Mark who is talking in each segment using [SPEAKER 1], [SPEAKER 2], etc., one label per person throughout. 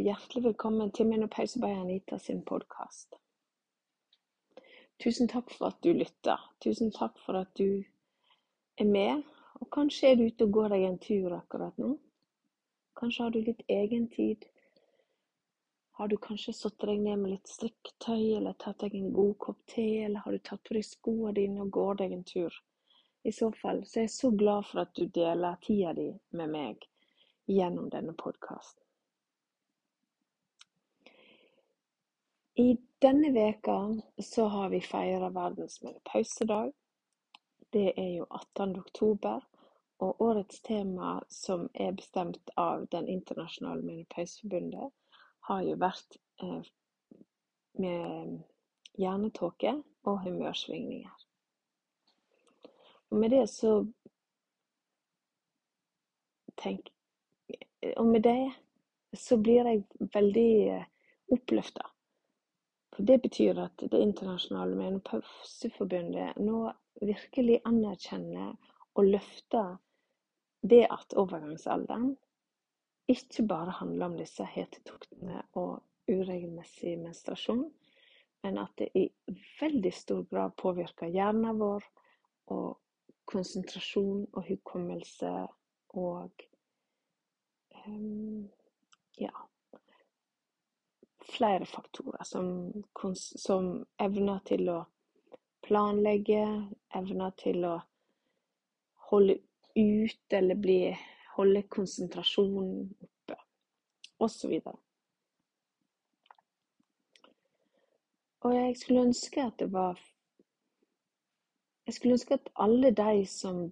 [SPEAKER 1] hjertelig velkommen til Menopause by Anita sin podkast. Tusen takk for at du lytter. Tusen takk for at du er med. Og kanskje er du ute og går deg en tur akkurat nå. Kanskje har du litt egen tid. Har du kanskje satt deg ned med litt strikketøy, eller tatt deg en god kopp te, eller har du tatt på deg skoene dine og går deg en tur? I så fall så er jeg så glad for at du deler tida di med meg gjennom denne podkasten. I denne veka så har vi feira verdens menopausedag. Det er jo 18. oktober, og årets tema, som er bestemt av Den internasjonale menopauseforbundet, har jo vært eh, med hjernetåke og humørsvingninger. Og med det så tenk Og med det så blir jeg veldig eh, oppløfta det betyr at Det internasjonale menopauseforbundet nå virkelig anerkjenner og løfter det at overgangsalderen ikke bare handler om disse hetetuktene og uregelmessig menstruasjon, men at det i veldig stor grad påvirker hjernen vår og konsentrasjon og hukommelse og um, ja, flere faktorer, som, som evner til å planlegge, evner til å holde ut eller bli, holde konsentrasjonen oppe, osv. Og jeg skulle ønske at det var Jeg skulle ønske at alle de som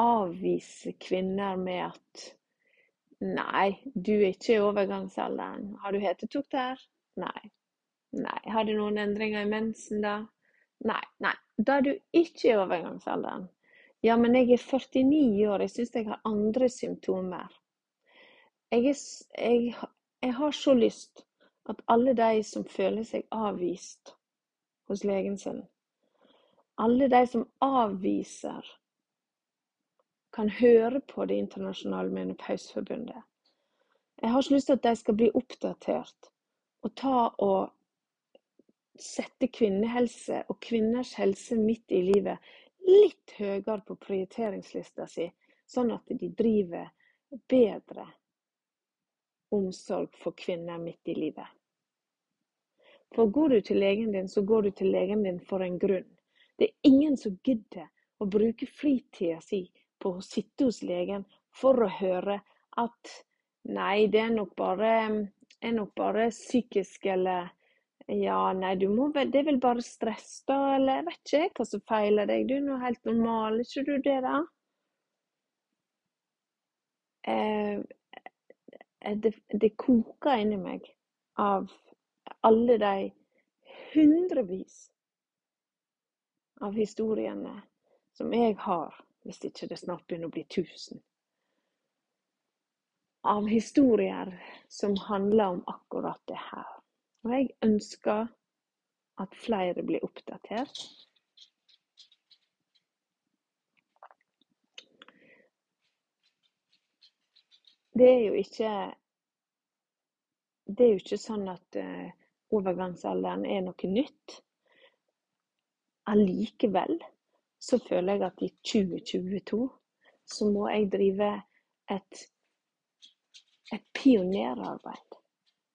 [SPEAKER 1] avviser kvinner med at Nei, du er ikke i overgangsalderen. Har du hetetukt her? Nei. Nei. Har du noen endringer i mensen, da? Nei. Nei. Da er du ikke i overgangsalderen. Ja, men jeg er 49 år, jeg syns jeg har andre symptomer. Jeg, er, jeg, jeg har så lyst at alle de som føler seg avvist hos legen sin, alle de som avviser kan høre på Det internasjonale menopauseforbundet. Jeg har ikke lyst til at de skal bli oppdatert og ta og sette kvinnehelse og kvinners helse midt i livet litt høyere på prioriteringslista si, sånn at de driver bedre omsorg for kvinner midt i livet. For går du til legen din, så går du til legen din for en grunn. Det er ingen som gidder å bruke fritida si på å sitte hos legen for å høre at nei, det er nok bare, er nok bare psykisk eller ja, nei, du må vel, det er vel bare stress, da, eller jeg vet ikke hva som feiler deg, du er nå helt normal, er ikke du det, da? Eh, eh, det, det koker inni meg av alle de hundrevis av historiene som jeg har hvis ikke det snart begynner å bli tusen. Av historier som handler om akkurat det her. Og jeg ønsker at flere blir oppdatert. Det er jo ikke Det er jo ikke sånn at uh, overgangsalderen er noe nytt. Allikevel så føler jeg at i 2022 så må jeg drive et, et pionerarbeid.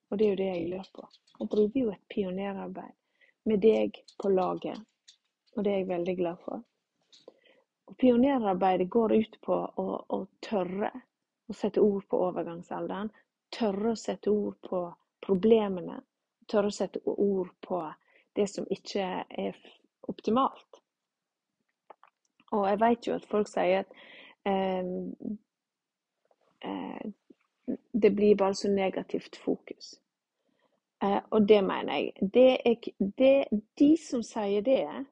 [SPEAKER 1] Og det er jo det jeg gjør på. Jeg driver jo et pionerarbeid med deg på laget, og det er jeg veldig glad for. Og pionerarbeidet går ut på å, å tørre å sette ord på overgangsalderen. Tørre å sette ord på problemene. Tørre å sette ord på det som ikke er optimalt. Og jeg vet jo at folk sier at eh, eh, det blir bare så negativt fokus. Eh, og det mener jeg. Det er, det, de som sier det,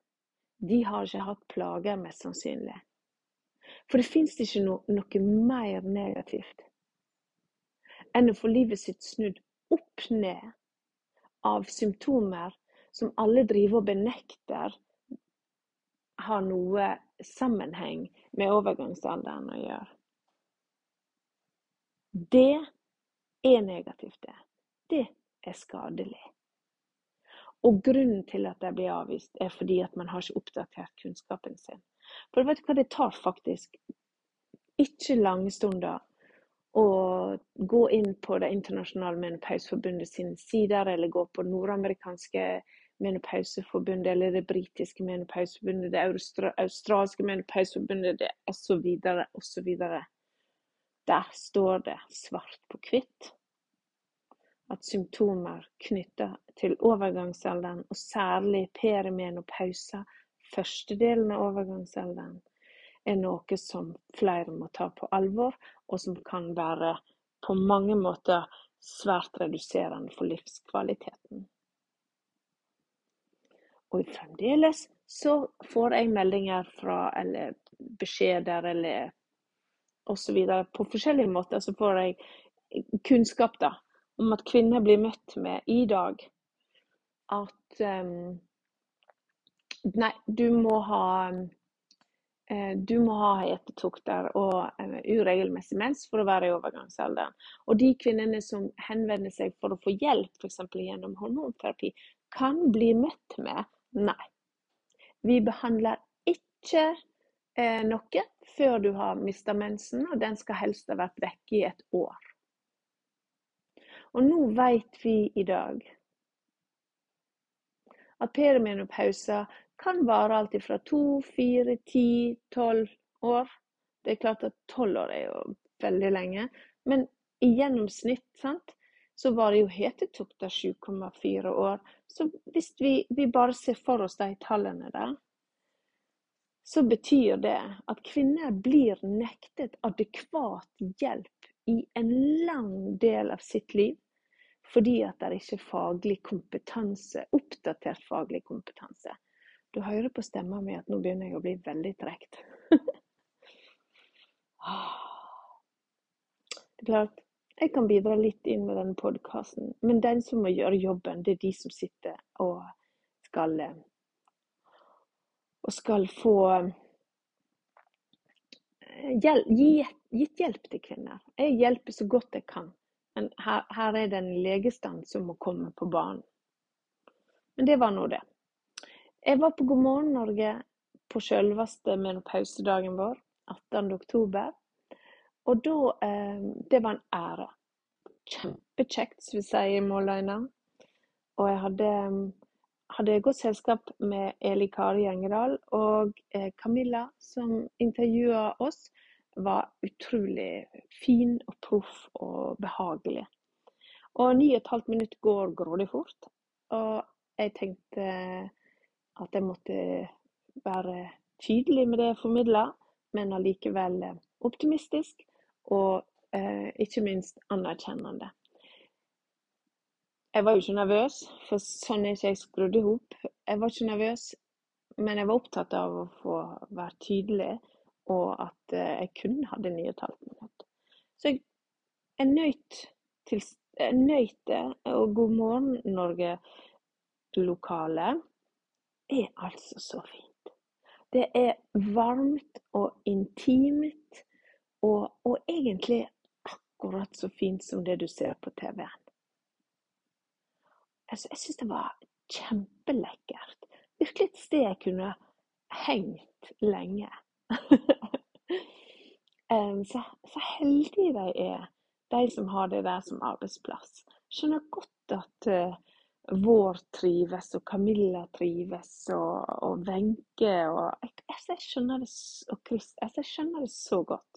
[SPEAKER 1] de har ikke hatt plager, mest sannsynlig. For det fins ikke no, noe mer negativt enn å få livet sitt snudd opp ned av symptomer som alle driver og benekter har noe sammenheng med overgangsalderen å gjøre. Det er negativt, det, det er skadelig. Og grunnen til at de blir avvist, er fordi at man har ikke oppdatert kunnskapen sin. For vet du hva, det tar faktisk ikke lange stunder å gå inn på Det internasjonale menopausforbundet sine sider, eller gå på nordamerikanske menopauseforbundet, eller det britiske menopauseforbundet, det australske menopauseforbundet, det osv., osv. Der står det svart på hvitt at symptomer knytta til overgangsalderen, og særlig perimenopausa, første delen av overgangsalderen, er noe som flere må ta på alvor, og som kan være på mange måter svært reduserende for livskvaliteten. Og fremdeles så får jeg meldinger fra, eller beskjeder, eller osv. På forskjellige måter så får jeg kunnskap da, om at kvinner blir møtt med i dag at um, Nei, du må ha Eh, du må ha hetetokter og eh, uregelmessig mens for å være i overgangsalderen. Og de kvinnene som henvender seg for å få hjelp, f.eks. gjennom hormonterapi, kan bli møtt med nei. Vi behandler ikke eh, noe før du har mista mensen, og den skal helst ha vært vekke i et år. Og nå vet vi i dag at perimenopausa kan vare alt fra to, fire, ti, tolv år. Det er klart at tolv år er jo veldig lenge, men i gjennomsnitt sant, så var det jo hetetokta 7,4 år. Så hvis vi, vi, bare ser for oss de tallene der, så betyr det at kvinner blir nektet adekvat hjelp i en lang del av sitt liv fordi at det ikke er faglig kompetanse, oppdatert faglig kompetanse. Du hører på stemma mi at nå begynner jeg å bli veldig tregt. det er klart, jeg kan bidra litt inn med denne podkasten, men den som må gjøre jobben, det er de som sitter og skal og skal få hjelp, gi, gitt hjelp til kvinner. Jeg hjelper så godt jeg kan, men her, her er det en legestand som må komme på banen. Men det var nå det. Jeg var på God morgen Norge på selveste menopausedagen vår, 18. Og da eh, Det var en ære. Kjempekjekt, som vi sier i Måløyna. Og jeg hadde, hadde godt selskap med Eli Kari Gjengedal og eh, Camilla, som intervjua oss. Var utrolig fin og proff og behagelig. Og ni og et halvt minutt går grådig fort. Og jeg tenkte at jeg måtte være tydelig med det jeg formidla, men allikevel eh, optimistisk og eh, ikke minst anerkjennende. Jeg var jo ikke nervøs, for sånn er ikke jeg skrudd i hop. Jeg var ikke nervøs, men jeg var opptatt av å få være tydelig, og at eh, jeg kun hadde 9,5 minutter. Så jeg er nøyt til nøyt og God morgen Norge-lokalet er altså så fint. Det er varmt og intimt, og, og egentlig akkurat så fint som det du ser på TV-en. Altså, jeg syns det var kjempelekkert. Virkelig et sted jeg kunne hengt lenge. så, så heldige de er, de som har det der som arbeidsplass. Skjønner godt at uh, vår trives, og Camilla trives, og Wenche og, og jeg, jeg, skjønner det, og Chris, jeg skjønner det så godt.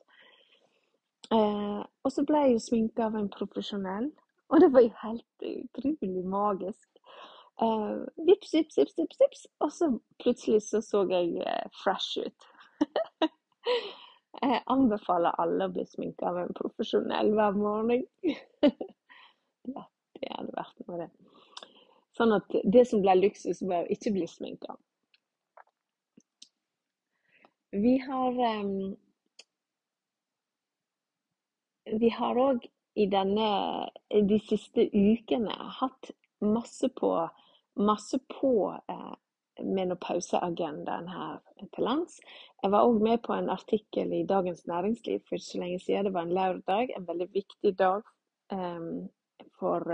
[SPEAKER 1] Eh, og så ble jeg jo sminka av en profesjonell, og det var jo helt utrolig magisk. Eh, vips, vips, vips, vips, vips, og så plutselig så så jeg eh, fresh ut. jeg anbefaler alle å bli sminka av en profesjonell hver morgen. ja, det hadde vært noe, det. Sånn at det som ble luksus, ble å ikke bli sminka. Vi har um, Vi har òg i denne de siste ukene hatt masse på, masse på eh, menopauseagendaen her til lands. Jeg var òg med på en artikkel i Dagens Næringsliv for ikke så lenge siden. Det var en lørdag, en veldig viktig dag um, for,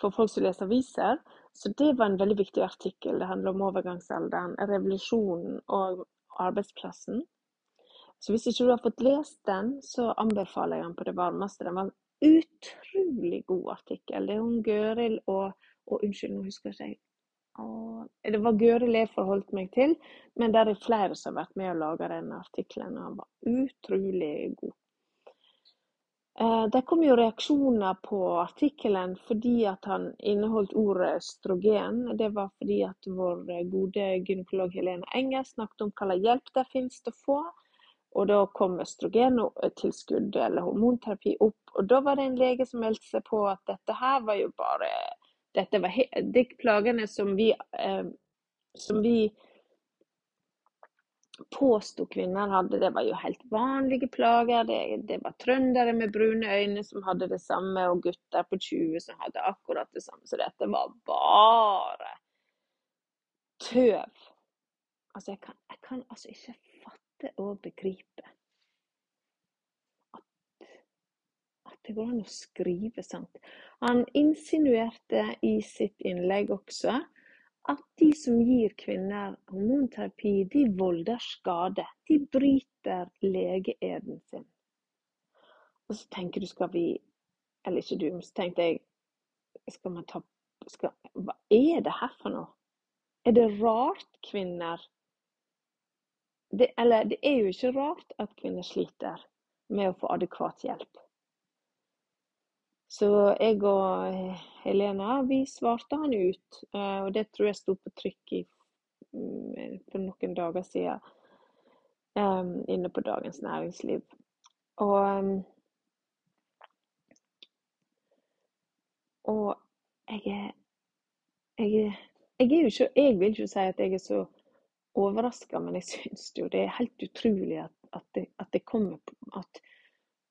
[SPEAKER 1] for, folk som leser aviser. Så det var en veldig viktig artikkel. Det handler om overgangsalderen, revolusjonen og arbeidsplassen. Så hvis ikke du har fått lest den, så anbefaler jeg den på det varmeste. Den var en utrolig god artikkel. Det er hun Gøril og, og Unnskyld, nå husker jeg ikke. Det var Gøril jeg forholdt meg til, men det er flere som har vært med og laga den artikkelen. Han var utrolig god. Eh, det kom jo reaksjoner på artikkelen fordi at han inneholdt ordet østrogen. Det var fordi at vår gode gynekolog Helene Enger snakket om hva slags hjelp det finnes til å få. Og da kom østrogentilskudd eller hormonterapi opp. Og da var det en lege som meldte seg på at dette her var jo bare dette var De plagene som vi, eh, som vi påsto kvinner hadde, det var jo helt vanlige plager. Det, det, var trøndere med brune øyne som hadde det samme, og gutter på 20 som hadde akkurat det samme. Så dette var bare tøv. Altså, jeg kan, jeg kan altså ikke fatte å begripe at, at det går an å skrive sant. Han insinuerte i sitt innlegg også at de som gir kvinner hormonterapi, de volder skade. De bryter legeeden sin. Og så tenker du, skal vi Eller ikke du, men så tenkte jeg Skal man ta skal, Hva er det her for noe? Er det rart kvinner det, Eller det er jo ikke rart at kvinner sliter med å få adekvat hjelp. Så jeg og Helena, vi svarte han ut. Eh, og det tror jeg sto på trykk i, mm, for noen dager siden um, inne på Dagens Næringsliv. Og, og jeg er jeg, jeg, er jo ikke Jeg vil ikke si at jeg er så overraska, men jeg syns jo det er helt utrolig at, at, det, at det kommer at,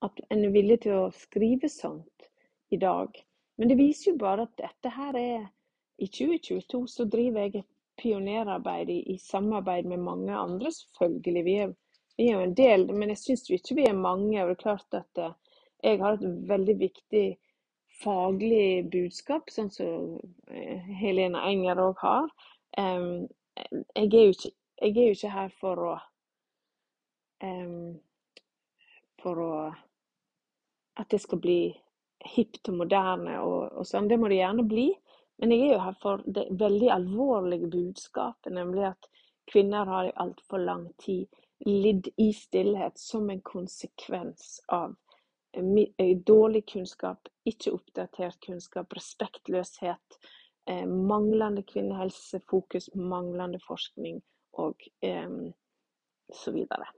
[SPEAKER 1] at en er villig til å skrive sånt i dag. Men det viser jo bare at dette her er I 2022 så driver jeg et pionerarbeid i, i samarbeid med mange andre, selvfølgelig. Vi er, vi er jo en del, men jeg syns ikke vi er mange. og det er klart at uh, Jeg har et veldig viktig faglig budskap, sånn som uh, Helena Enger òg har. Jeg, er ikke, jeg, er jo ikke, her for å um, For å At det skal bli hipt og moderne og, og sånn. Det må det gjerne bli. Men jeg er jo her for det veldig alvorlige budskapet, nemlig at kvinner har i altfor lang tid lidd i stillhet som en konsekvens av eh, eh, dårlig kunnskap, ikke oppdatert kunnskap, respektløshet, eh, manglende kvinnehelsefokus, manglende forskning og eh, så videre.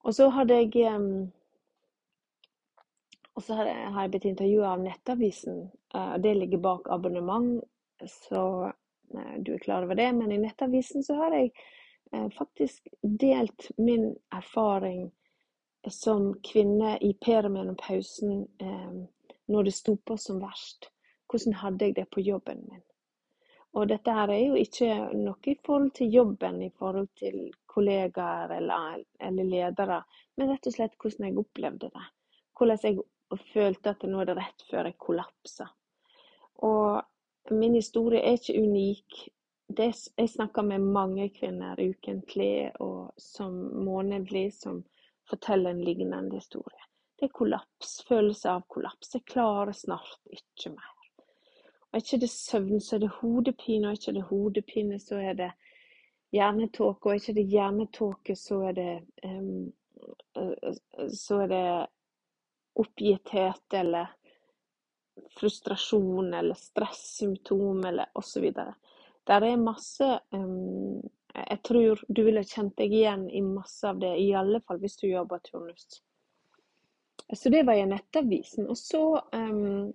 [SPEAKER 1] Og så hadde jeg eh, og så har jeg blitt intervjua av Nettavisen. Eh, det ligger bak abonnement, så eh, du er klar over det. Men i Nettavisen så har jeg eh, faktisk delt min erfaring som kvinne i perimenopausen når det sto på som verst. Hvordan hadde jeg det på jobben min? Og dette her er jo ikke noe i forhold til jobben, i forhold til kollegaer eller, eller ledere, men rett og slett hvordan jeg opplevde det. Hvordan jeg følte at nå er det rett før jeg kollapsa. Og min historie er ikke unik. Det, jeg snakker med mange kvinner ukentlig og som månedlig som forteller en lignende historie. Det er kollaps, følelse av kollaps. Jeg klarer snart ikke mer. Og er ikke det søvn, så er det hodepine, og er ikke det hodepine, så er det hjernetåke, og ikke det hjernetåke, så er det um, så er det oppgitthet eller frustrasjon eller stressymptom eller osv. Der er masse um, Jeg tror du ville kjent deg igjen i masse av det, i alle fall hvis du jobber turnus. Så det var i Nettavisen. Og så um,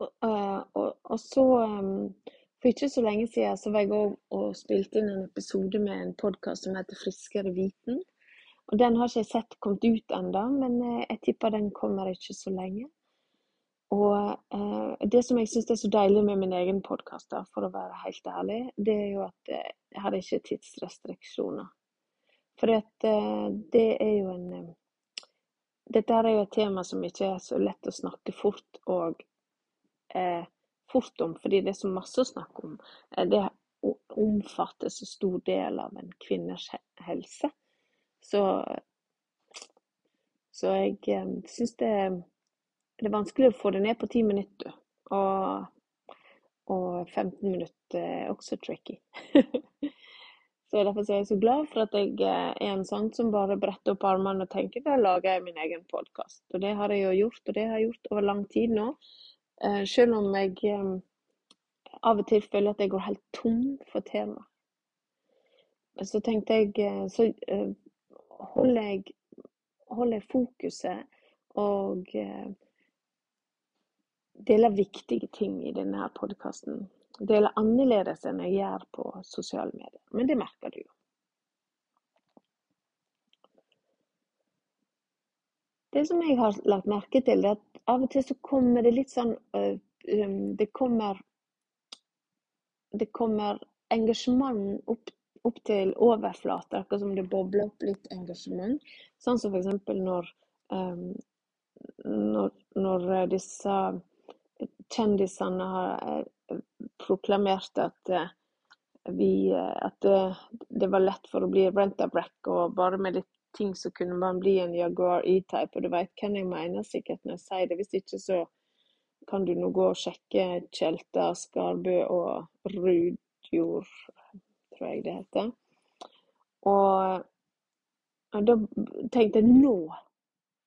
[SPEAKER 1] og, og, og, så um, For ikke så lenge siden så var jeg òg og spilte inn en episode med en podkast som heter Friskere viten. Og Den har ikke jeg sett kommet ut ennå, men eh, jeg tipper den kommer ikke så lenge. Og uh, det som jeg syns er så deilig med min egen podkast, for å være helt ærlig, det er jo at eh, jeg har ikke tidsrestriksjoner. For eh, det er jo en dette er jo et tema som ikke er så lett å snakke fort og eh, fort om, fordi det er så masse å snakke om. Eh, det omfatter så stor del av en kvinners helse. Så, så jeg eh, syns det, det, er vanskelig å få det ned på ti minutter. Og, og 15 minutter er også tricky. Så Derfor er jeg så glad for at jeg eh, er en sånn som bare bretter opp armene og tenker da lager jeg min egen podkast. Og det har jeg jo gjort, og det har jeg gjort over lang tid nå. Eh, selv om jeg eh, av og til føler at jeg går helt tom for tema. Så tenkte jeg Så holder jeg, holder fokuset og deler viktige ting i denne podkasten deler annerledes enn jeg gjør på sosiale medier. Men det merker du jo. Det som jeg har lagt merke til, er at av og til så kommer det litt sånn Det kommer, det kommer engasjement opp, opp til overflaten, akkurat som det bobler opp litt engasjement. Sånn som f.eks. Når, når, når disse kjendisene har proklamert at eh, vi, eh, at det, det, var lett for å bli rent-a-brack og bare med litt ting så kunne man bli en Jaguar E-type. Og du veit hvem jeg mener sikkert når jeg sier det. Hvis ikke så kan du nå gå og sjekke Tjelta, Skarbø og Rudjord, tror jeg det heter. Og, og da tenkte jeg nå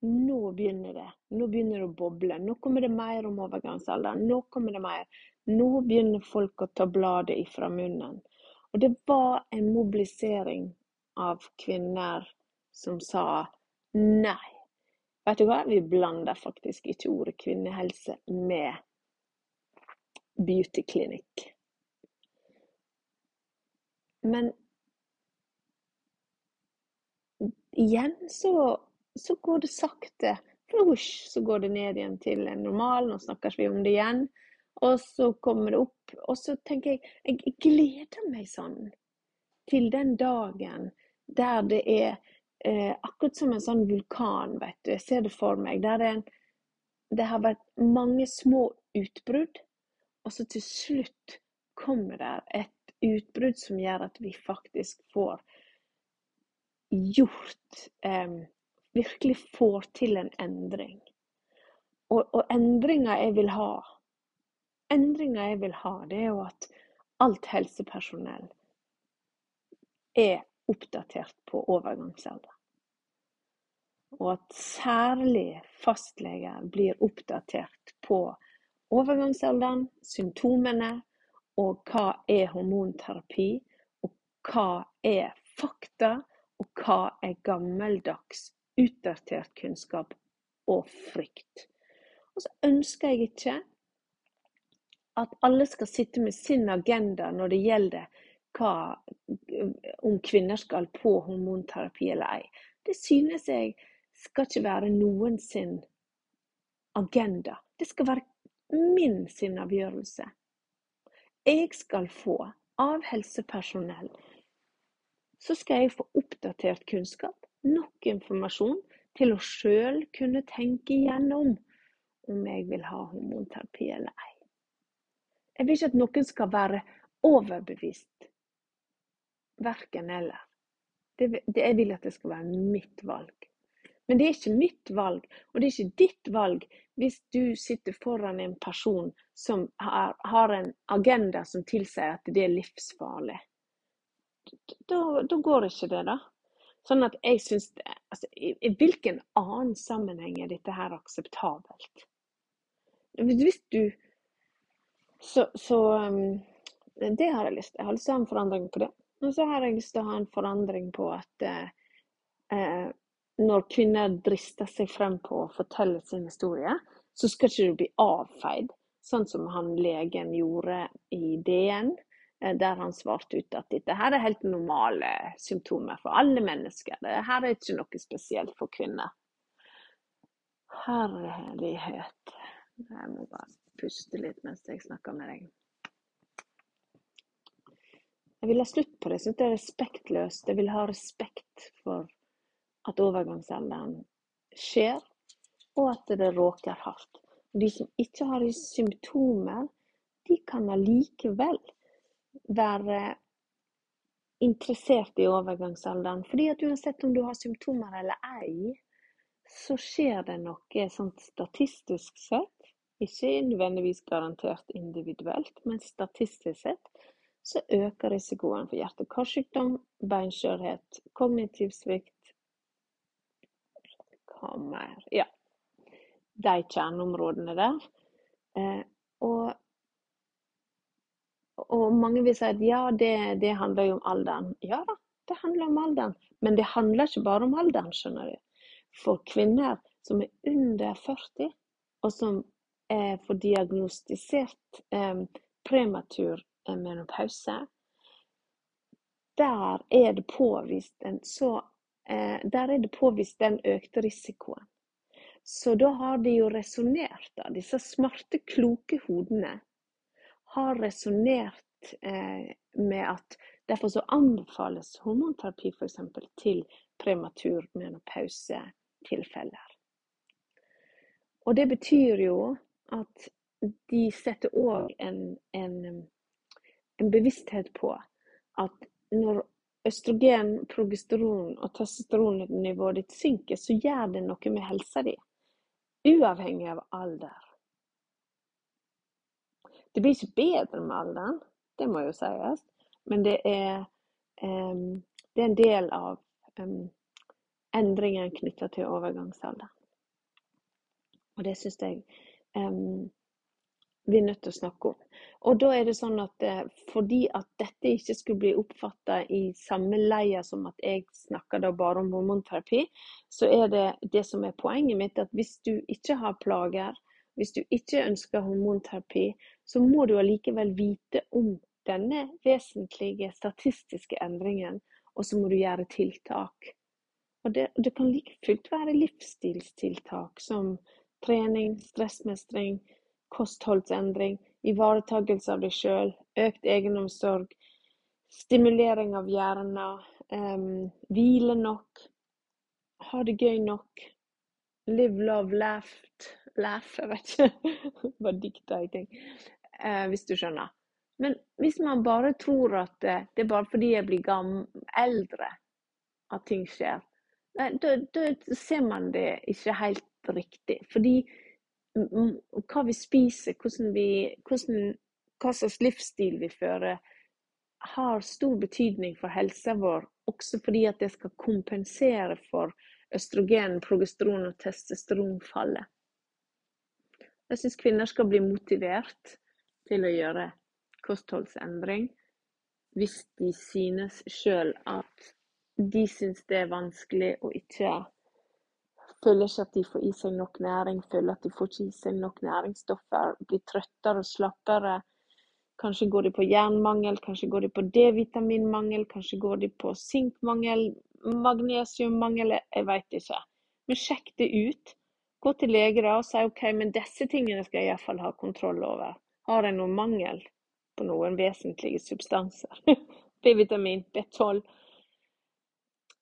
[SPEAKER 1] nå begynner det. Nå begynner det å boble. Nå kommer det mer om overgangsalderen. Nå kommer det mer. Nå begynner folk å ta bladet ifra munnen. Og det var en mobilisering av kvinner som sa nei. Vet du hva, vi blander faktisk ikke ordet kvinnehelse med beautyklinikk. Men igjen så så går det sakte. Flush, så går det ned igjen til en normal. Nå snakkes vi om det igjen. Og så kommer det opp. Og så tenker jeg Jeg gleder meg sånn til den dagen der det er eh, akkurat som en sånn vulkan, vet du. Jeg ser det for meg. Der en, det har vært mange små utbrudd, og så til slutt kommer det et utbrudd som gjør at vi faktisk får gjort eh, virkelig får til en endring. Og, og endringa jeg vil ha, endringa jeg vil ha, det er jo at alt helsepersonell er oppdatert på overgangsalder. Og at særlig fastleger blir oppdatert på overgangsalderen, symptomene, og hva er hormonterapi, og hva er fakta, og hva er gammeldags utdatert kunnskap og frykt. Og så ønsker jeg ikke at alle skal sitte med sin agenda når det gjelder hva, om kvinner skal på hormonterapi eller ei. Det synes jeg skal ikke være noen sin agenda. Det skal være min sin avgjørelse. Jeg skal få av helsepersonell så skal jeg få oppdatert kunnskap nok informasjon til å sjøl kunne tenke igjennom om jeg vil ha hormonterapi eller ei. Jeg vil ikke at noen skal være overbevist. Verken eller. Det, det, jeg vil at det skal være mitt valg. Men det er ikke mitt valg, og det er ikke ditt valg hvis du sitter foran en person som har, har en agenda som tilsier at det er livsfarlig. Da, da går ikke det, da. Sånn at jeg syns altså, i, i, hvilken annen sammenheng er dette her akseptabelt? Hvis du Så, så um, Det har jeg lyst til. Jeg har lyst til å ha en forandring på det. Og så har jeg lyst til å ha en forandring på at eh, eh, når kvinner drister seg frem på å fortelle sin historie, så skal ikke du bli avfeid, sånn som han legen gjorde i DN. Eh, der han svarte ut at dette her er helt normale symptomer for alle mennesker. Dette er ikke noe spesielt for kvinner. Herlighet. Jeg må bare puste litt mens jeg snakker med deg. Jeg vil ha slutt på det. Jeg syns det er respektløst. Jeg vil ha respekt for at overgangsalderen skjer, og at det råker hardt. De som ikke har symptomer, de kan allikevel være interessert i overgangsalderen. Fordi at uansett om du har symptomer eller ei, så skjer det noe sånn statistisk sett. Ikke nødvendigvis garantert individuelt, men statistisk sett så øker risikoen for hjerte-karsykdom, beinskjørhet, kognitiv svikt Hva mer? Ja, de kjerneområdene der. Eh, og, og, mange vil si at ja, det, det, handler jo om alderen. Ja da, det handler om alderen. Men det handler ikke bare om alderen, skjønner du. For kvinner som er under 40, og som får diagnostisert eh, prematur eh, menopause, der er det påvist en så eh, er det påvist den økte risikoen. Så da har de jo resonnert, da. Disse smarte, kloke hodene har resonnert eh, med at derfor så anbefales hormonterapi f.eks. til prematur menopausetilfeller. Og det betyr jo at de setter òg en, en, en bevissthet på at når østrogen, progesteron og testosteronnivået ditt synker, så gjør det noe med helsa di uavhengig av alder. Det blir ikke bedre med alderen, det må jo sies, men det er, um, det er en del av um, endringen knytta til overgangsalderen. Og det syns jeg um, vi er nødt til å snakke om. Og da er det sånn at eh, fordi at dette ikke skulle bli oppfatta i samme leia som at jeg snakker da bare om hormonterapi, så er det det som er poenget mitt, at hvis du ikke har plager, hvis du ikke ønsker hormonterapi, så må du allikevel vite om denne vesentlige statistiske endringen, og så må du gjøre tiltak. Og det, det kan like fullt være livsstilstiltak som trening, stressmestring, kostholdsendring, ivaretakelse av deg sjøl, økt egenomsorg, stimulering av hjernen, um, hvile nok, ha det gøy nok, live, love, laugh, laugh Jeg vet ikke. Bare dikta i ting. Uh, hvis du skjønner. Men hvis man bare tror at det er bare fordi jeg blir eldre at ting skjer, da, da ser man det ikke helt riktig. Fordi hva vi spiser, hvordan vi, hvordan, hva slags livsstil vi fører, har stor betydning for helsa vår, også fordi at det skal kompensere for østrogen, progesteron og testosteronfallet. Jeg syns kvinner skal bli motivert til å gjøre kostholdsendring hvis de synes sjøl at de syns det er vanskelig og ikke Føler ikke at de får i seg nok næring, føler at de får ikke i seg nok næringsstoffer, blir trøttere og slappere. Kanskje går de på jernmangel, kanskje går de på D-vitaminmangel, kanskje går de på sinkmangel, magnesiummangel, jeg veit ikke. Men sjekk det ut. Gå til lege da og si OK, men disse tingene skal jeg iallfall ha kontroll over. Har jeg noen mangel på noen vesentlige substanser? B-vitamin, B12.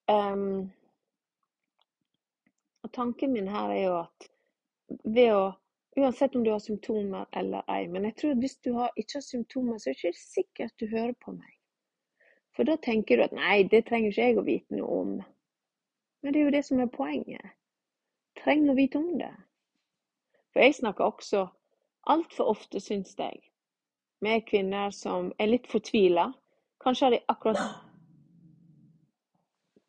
[SPEAKER 1] Um, og tanken min her er jo at ved å Uansett om du har symptomer eller ei, men jeg tror at hvis du har, ikke har symptomer, så er det ikke sikkert du hører på meg. For da tenker du at nei, det trenger ikke jeg å vite noe om. Men det er jo det som er poenget. Trenger å vite om det. For jeg snakker også altfor ofte, syns jeg, med kvinner som er litt fortvila. Kanskje har de akkurat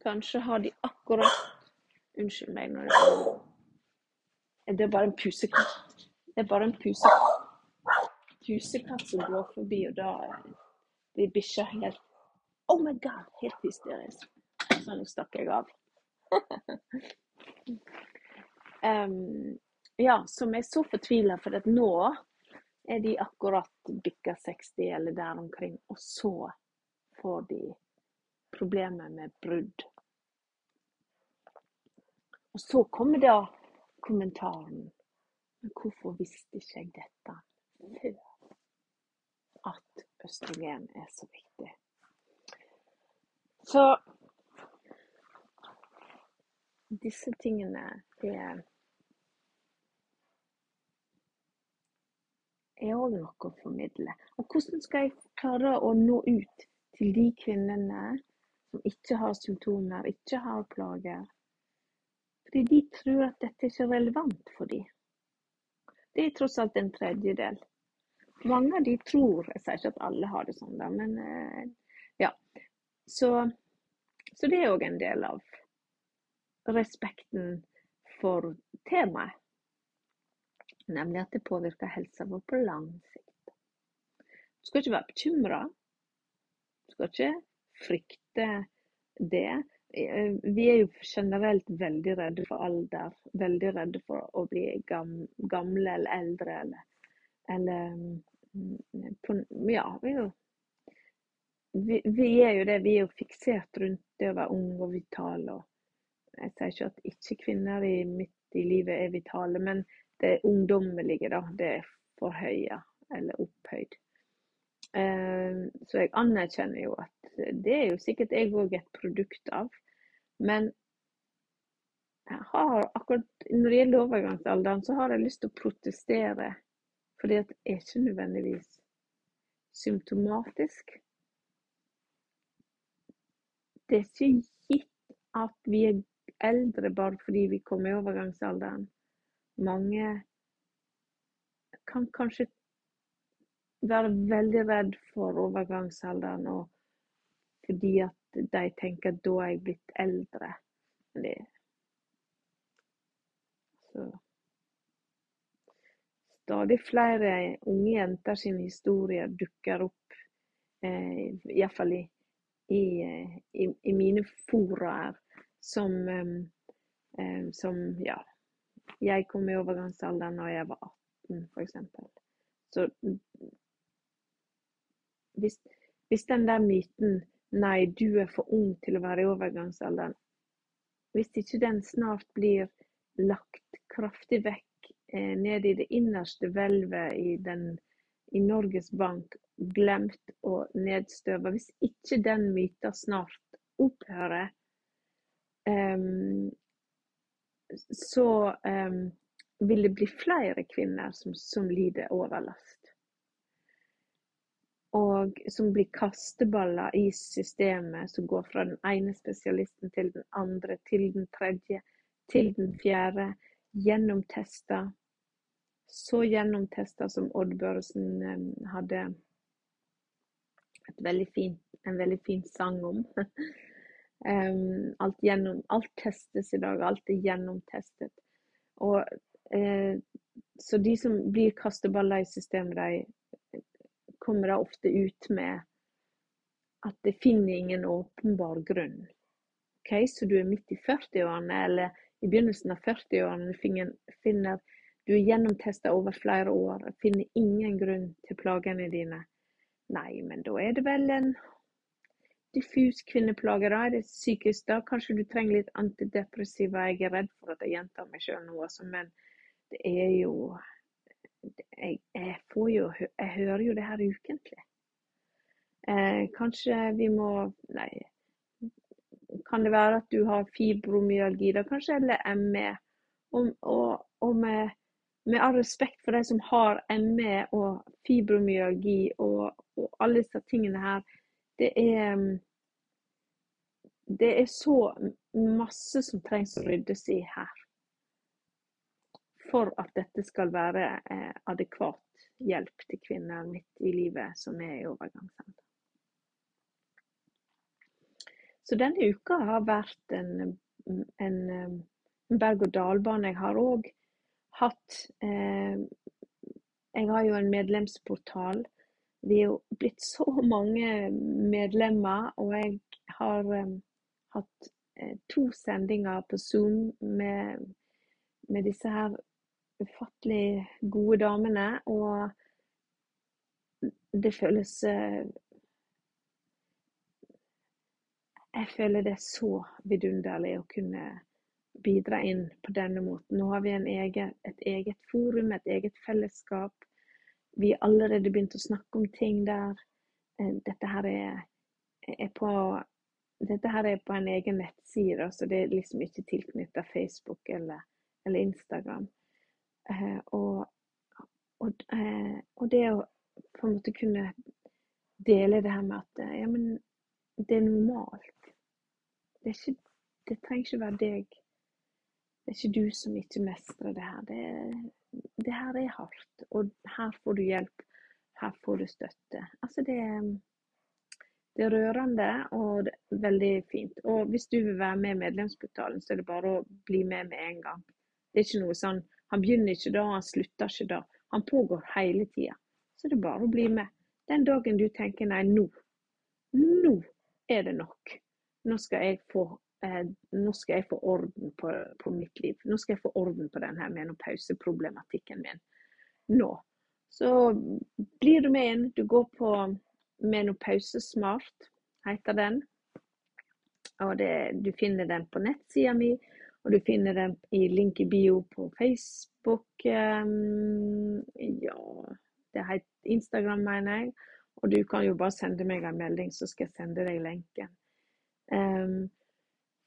[SPEAKER 1] Kanskje har de akkurat Unnskyld meg når det Det er bare en pusekatt. Det er bare en pusekatt. pusekatt som går forbi, og da blir bikkja helt Oh my god! Helt hysterisk. Så nå stakk jeg av. um, ja, som er så fortvila, for at nå er de akkurat bikka 60 eller der omkring, og så får de problemer med brudd og så kommer da kommentaren. Men hvorfor visste ikke jeg dette før? At østrogen er så viktig. Så disse tingene er er òg noe å formidle. Og hvordan skal jeg klare å nå ut til de kvinnene som ikke har symptomer, ikke har plager, fordi de tror at dette ikke er relevant for dem. Det er tross alt en tredjedel. Mange av de tror Jeg sier ikke at alle har det sånn, da, men eh, ja. Så, så det er òg en del av respekten for temaet. Nemlig at det påvirker helsa vår på lang sikt. Du skal ikke være bekymra. Du skal ikke frykte det. Vi er jo generelt veldig redde for alder. Veldig redde for å bli gamle eller eldre eller, eller mm, på, Ja, vi er, jo, vi, vi er jo det. Vi er jo fiksert rundt det å være ung og vital. Og jeg sier ikke at ikke kvinner i midt i livet er vitale, men det ungdommelige, da, det er forhøya eller opphøyd. Eh, så jeg anerkjenner jo at det er jo sikkert jeg òg et produkt av. Men jeg har akkurat når det gjelder overgangsalderen, så har jeg lyst til å protestere. Fordi at det er ikke nødvendigvis symptomatisk. Det er ikke gitt at vi er eldre bare fordi vi kommer i overgangsalderen. Mange kan kanskje være veldig redd for overgangsalderen og fordi at de tenker at da er jeg blitt eldre. Det, så. Stadig flere unge jenter sine historier dukker opp, eh, iallfall i, i, i, i mine foraer som, eh, som Ja. Jeg kom i overgangsalderen da jeg var 18, f.eks. Så hvis, hvis den der myten 'nei, du er for ung til å være i overgangsalderen', hvis ikke den snart blir lagt kraftig vekk eh, ned i det innerste hvelvet i, i Norges Bank, glemt og nedstøva, hvis ikke den myten snart opphører, um, så um, vil det bli flere kvinner som, som lider overlast. Og som blir kasteballer i systemet, som går fra den ene spesialisten til den andre, til den tredje, til den fjerde. Gjennomtesta. Så gjennomtesta som Odd Børresen um, hadde veldig fint, en veldig fin sang om. Um, alt, gjennom, alt, testes i dag, alt er gjennomtestet. Og, eh, så de som blir kasteballer i systemet, de kommer da ofte ut med at det finner ingen åpenbar grunn. Okay, så du er midt i 40-årene eller i begynnelsen av 40-årene, finner, du er gjennomtesta over flere år, finner ingen grunn til plagene dine. Nei, men da er det vel en diffus kvinneplage, da er det psykisk. Da kanskje du trenger litt antidepressiva. Jeg er redd for at jeg gjentar meg sjøl nå, altså, men det er jo jeg, jeg, jo Jeg hører jo det her ukentlig. Eh, kanskje vi må Nei. Kan det være at du har fibromyalgi, da kanskje, eller ME? Og, og, og med, med, all respekt for de som har ME og fibromyalgi og, og alle disse tingene her, det er Det er så masse som trengs å ryddes i her. For at dette skal være eh, adekvat hjelp til kvinner midt i livet som er i overgangsalder. Så denne uka har vært en, en, en berg-og-dal-bane. Jeg har òg hatt eh, Jeg har jo en medlemsportal vi er jo blitt så mange medlemmer, og jeg har eh, hatt uh, to sendinger på Zoom med, med disse her ufattelig gode damene. Og det føles uh, Jeg føler det er så vidunderlig å kunne bidra inn på denne måten. Nå har vi egen, et eget forum, et eget fellesskap vi har allerede begynt å snakke om ting der. Eh, dette her er, er på dette her er på en egen nettside, så det er liksom ikke tilknyttet Facebook eller, eller Instagram. Eh, og, og, eh, og det å på en måte kunne dele det her med at ja, men det er normalt. Det, er ikke, det trenger ikke være deg. Det er ikke du som ikke mestrer det her. Det, det her er hardt, og her får du hjelp. Her får du støtte. Altså, det, det er rørende og veldig fint. Og hvis du vil være med i medlemsportalen, så er det bare å bli med med en gang. Det er ikke noe sånn Han begynner ikke da, han slutter ikke da. Han pågår hele tida. Så det er bare å bli med. Den dagen du tenker nei, nå, nå er det nok. Nå skal jeg få, eh, skal jeg få orden på, på, mitt liv. Nå skal jeg få orden på denne menopauseproblematikken min. Nå. Så blir du med inn. Du går på Menopausesmart, heter den. Og det, du finner den på nettsida mi, og du finner den i link i bio på Facebook. Um, ja, det heter Instagram, mener jeg. Og du kan jo bare sende meg en melding, så skal jeg sende deg lenken. Um,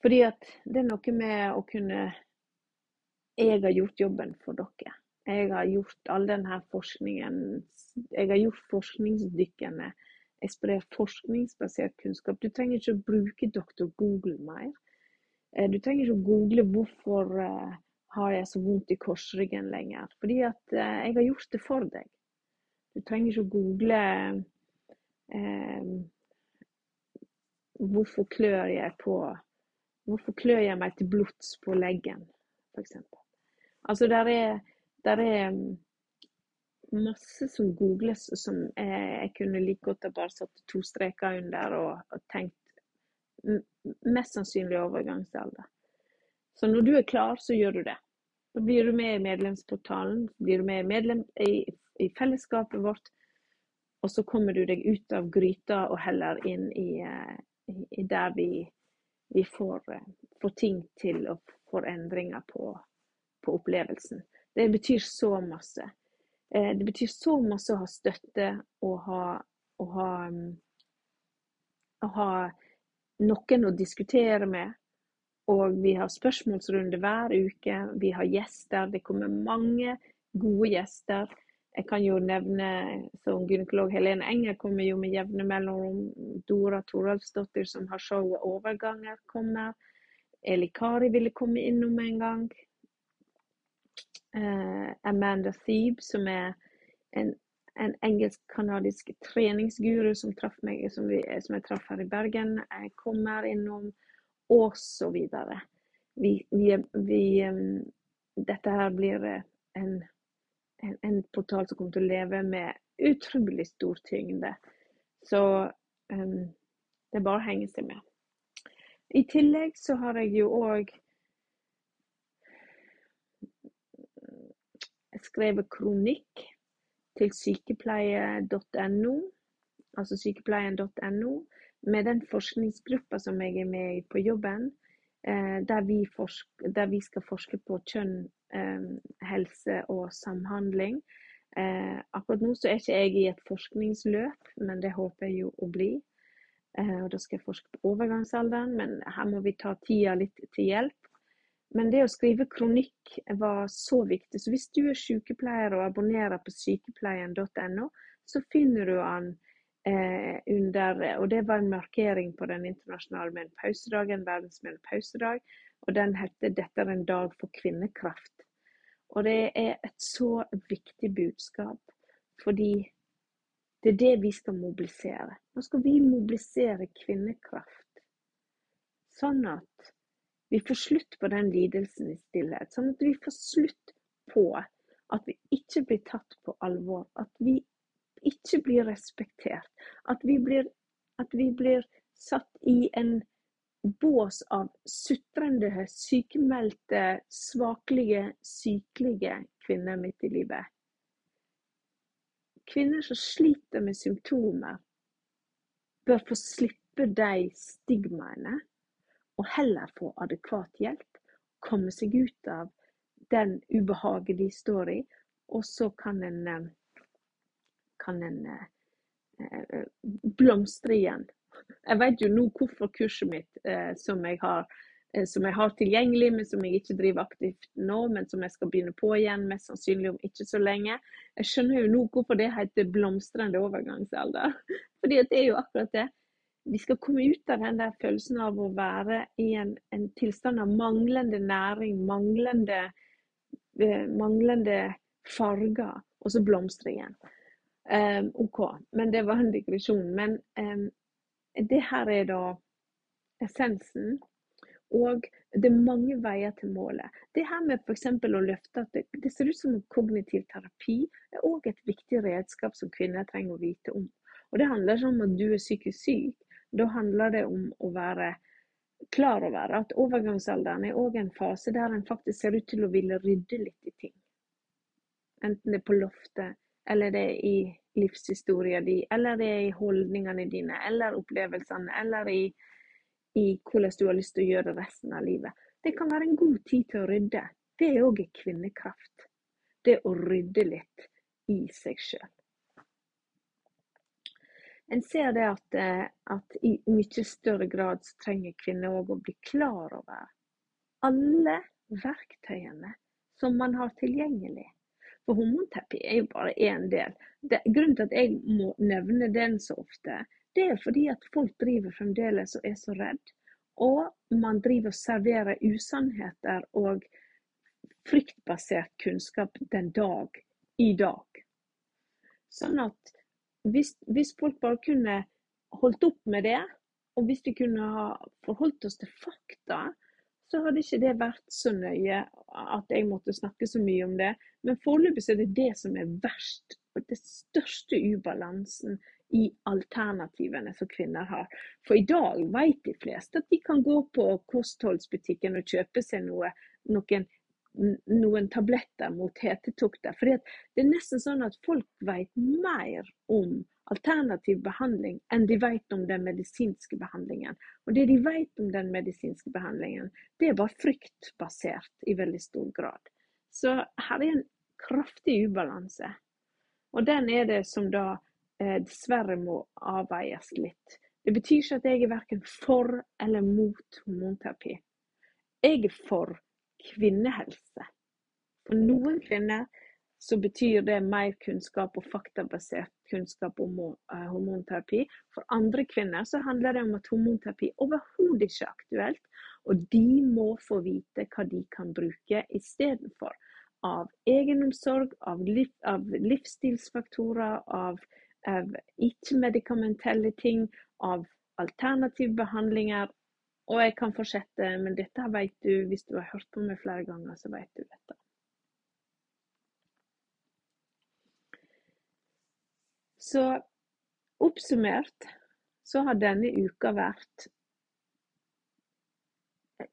[SPEAKER 1] fordi at det er noe med å kunne Jeg har gjort jobben for dere. Jeg har gjort all denne forskningen Jeg har gjort forskningsdykkene. Jeg sprer forskningsbasert kunnskap. Du trenger ikke å bruke doktor Google mer. Eh, du trenger ikke å google 'hvorfor uh, har jeg så vondt i korsryggen' lenger. Fordi at uh, jeg har gjort det for deg. Du trenger ikke å google eh, hvorfor klør jeg på Hvorfor klør jeg meg til blods på leggen, f.eks. Altså, der er, der er mm, masse som googles som jeg, jeg kunne like godt ha bare satt to streker under og, og tenkt mest sannsynlig overgangsalder. Så når du er klar, så gjør du det. Da blir du med i medlemsportalen, blir du med i, medlem, i i fellesskapet vårt. Og så kommer du deg ut av gryta og heller inn i, eh, i der vi, vi får, eh, får, ting til og får endringer på, på, opplevelsen. Det betyr så masse. Eh, det betyr så masse å ha støtte og ha, og ha, mm, å ha noen å diskutere med. Og vi har spørsmålsrunde hver uke. Vi har gjester. Det kommer mange gode gjester. Jeg kan jo nevne som gynekolog Helene Enger kommer jo med jevne mellomrom. Dora Toralfsdottir som har showet 'Overganger', kommer. Eli Kari ville komme innom en gang. Uh, Amanda Thebe, som er en, en engelsk-kanadisk treningsguru som, meg, som, vi, som, jeg traff her i Bergen, jeg kommer innom, og så videre. Vi, vi, vi, dette her blir en en, en portal som kommer til å leve med utrolig stor tyngde. Så um, det bare å henge seg med. I tillegg så har jeg jo òg skrevet kronikk til sykepleie.no, altså sykepleien.no, med den forskningsgruppa som jeg er med i på jobben, eh, der vi, der vi skal forske på kjønn Eh, helse og samhandling. Eh, akkurat nå så er ikke jeg i et forskningsløp, men det håper jeg jo å bli. Og da skal jeg forske på overgangsalderen, men her må vi ta tida litt til hjelp. Men det å skrive kronikk var så viktig. Så hvis du er sykepleier og abonnerer på sykepleien.no, så finner du den eh, under Og det var en markering på den internasjonale menopausedagen, verdens menopausedag. Og den heter 'Dette er en dag for kvinnekraft'. Og det er et så viktig budskap, fordi det er det vi skal mobilisere. Nå skal vi mobilisere kvinnekraft, sånn at vi får slutt på den lidelsen i stillhet. Sånn at vi får slutt på at vi ikke blir tatt på alvor. At vi ikke blir respektert. At vi blir, at vi blir satt i en bås av sutrende, sykemeldte, svaklige, sykelige kvinner midt i livet. Kvinner som sliter med symptomer, bør få slippe de stigmaene, og heller få adekvat hjelp. Komme seg ut av den ubehaget de står i, og så kan en, eh, kan en eh, eh, blomstre igjen jeg vet jo nå hvorfor kurset mitt, som jeg har som jeg har tilgjengelig, men som jeg ikke driver aktivt nå, men som jeg skal begynne på igjen, mest sannsynlig om ikke så lenge. Jeg skjønner jo nå hvorfor det heter blomstrende overgangsalder. Fordi det er jo akkurat det. Vi skal komme ut av den der følelsen av å være i en, en tilstand av manglende næring, manglende, eh, manglende farger, og så blomstre igjen. Um, OK, men det var en digresjon. Men um, det her er da essensen. Og det er mange veier til målet. Det her med f.eks. å løfte at det, det, ser ut som kognitiv terapi er òg et viktig redskap som kvinner trenger å vite om. Og Det handler ikke om at du er psykisk syk. Da handler det om å være klar over at overgangsalderen er òg en fase der en faktisk ser ut til å ville rydde litt i ting. Enten det er på loftet, eller det er i livshistorien din, eller det er i holdningene dine, eller opplevelsene, eller i, i hvordan du har lyst til å gjøre resten av livet. Det kan være en god tid til å rydde. Det er òg kvinnekraft. Det å rydde litt i seg sjøl. En ser det at, eh, at, i mye større grad så trenger kvinner òg å bli klar over alle verktøyene som man har tilgjengelig. For hormonterapi er jo bare én del. Det, grunnen til at jeg må nevne den så ofte, det er fordi at folk driver fremdeles og er så redd. Og man driver og serverer usannheter og fryktbasert kunnskap den dag i dag. Sånn at hvis, hvis folk bare kunne holdt opp med det, og hvis vi kunne ha forholdt oss til fakta, så hadde ikke det vært så nøye at jeg måtte snakke så mye om det. Men foreløpig er det det som er verst, og det største ubalansen i alternativene som kvinner har. For i dag vet de fleste at de kan gå på kostholdsbutikken og kjøpe seg noe, noen, noen tabletter mot hetetokter. For det er nesten sånn at folk vet mer om alternativ behandling enn de vet om den medisinske behandlingen. Og det de vet om den medisinske behandlingen, det er bare fryktbasert i veldig stor grad. Så her er en kraftig ubalanse. Og den er det som da eh, dessverre må avveies litt. Det betyr ikke at jeg er verken for eller mot hormonterapi. Jeg er for kvinnehelse. For noen kvinner så betyr det mer kunnskap og faktabasert kunnskap om uh, hormonterapi. For andre kvinner så handler det om at hormonterapi overhodet ikke er aktuelt. Og de må få vite hva de kan bruke istedenfor. Av egenomsorg, av, liv, av livsstilsfaktorer, av, av ikke-medikamentelle ting, av alternative behandlinger. Og jeg kan fortsette, men dette vet du, hvis du har hørt på meg flere ganger, så vet du dette. Så oppsummert så har denne uka vært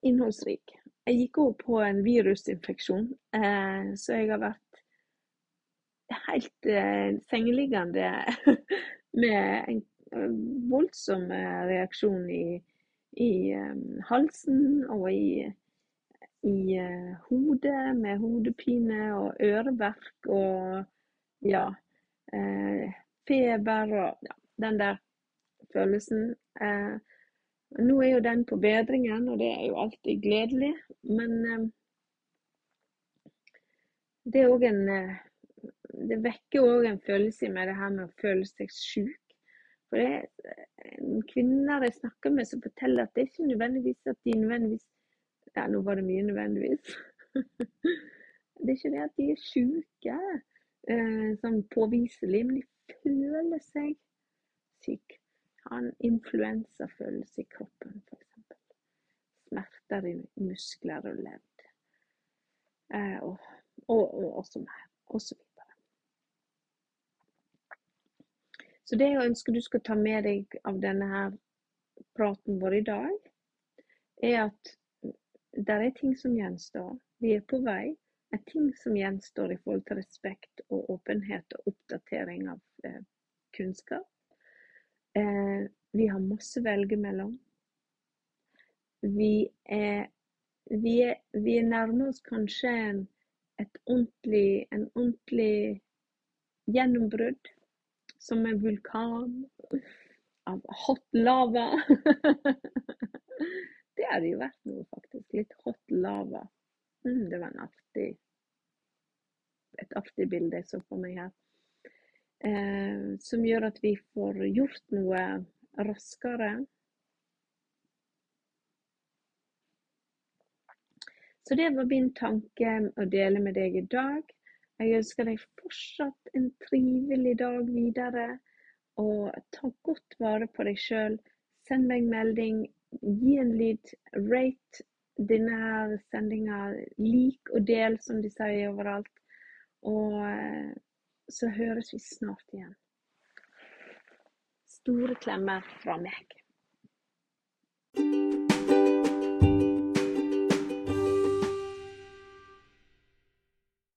[SPEAKER 1] innholdsrik. Jeg gikk over på en virusinfeksjon, eh, så jeg har vært helt eh, sengeliggende med en eh, voldsom reaksjon i, i halsen og i, i hodet, med hodepine og øreverk og ja feber og ja, den der følelsen. Eh, nå er jo den på bedringen, og det er jo alltid gledelig. Men eh, det er òg en eh, Det vekker òg en følelse i meg, det her med å føle seg sjuk. For det er en kvinner jeg snakker med som forteller at det er ikke nødvendigvis at de nødvendigvis Ja, nå var det mye nødvendigvis. det er ikke det at de er sjuke, eh, sånn påviselig, men de føler seg syke. Har en influensafølelse i kroppen, f.eks. Smerter i muskler og ledd. Eh, og, og, og også mer, og så. Så det jeg ønsker du skal ta med deg av denne her praten vår i dag, er at det er ting som gjenstår. Vi er på vei Det er ting som gjenstår i forhold til respekt og åpenhet og oppdatering av eh, kunnskap. Eh, vi har masse å velge mellom. Vi er, vi er, vi er nærmer oss kanskje et ordentlig, en ordentlig gjennombrudd. Som en vulkan av hot lava. det hadde jo vært noe, faktisk. litt hot lava. Mm, det var en artig, et artig bilde jeg så på meg her. Eh, som gjør at vi får gjort noe raskere. Så det var min tanke å dele med deg i dag. Jeg ønsker deg fortsatt en trivelig dag videre. Og ta godt vare på deg sjøl. Send meg melding. Gi en lyd. Rate denne sendinga. Lik og del, som de sier overalt. Og eh, så høres vi snart igjen. Store klemmer fra meg.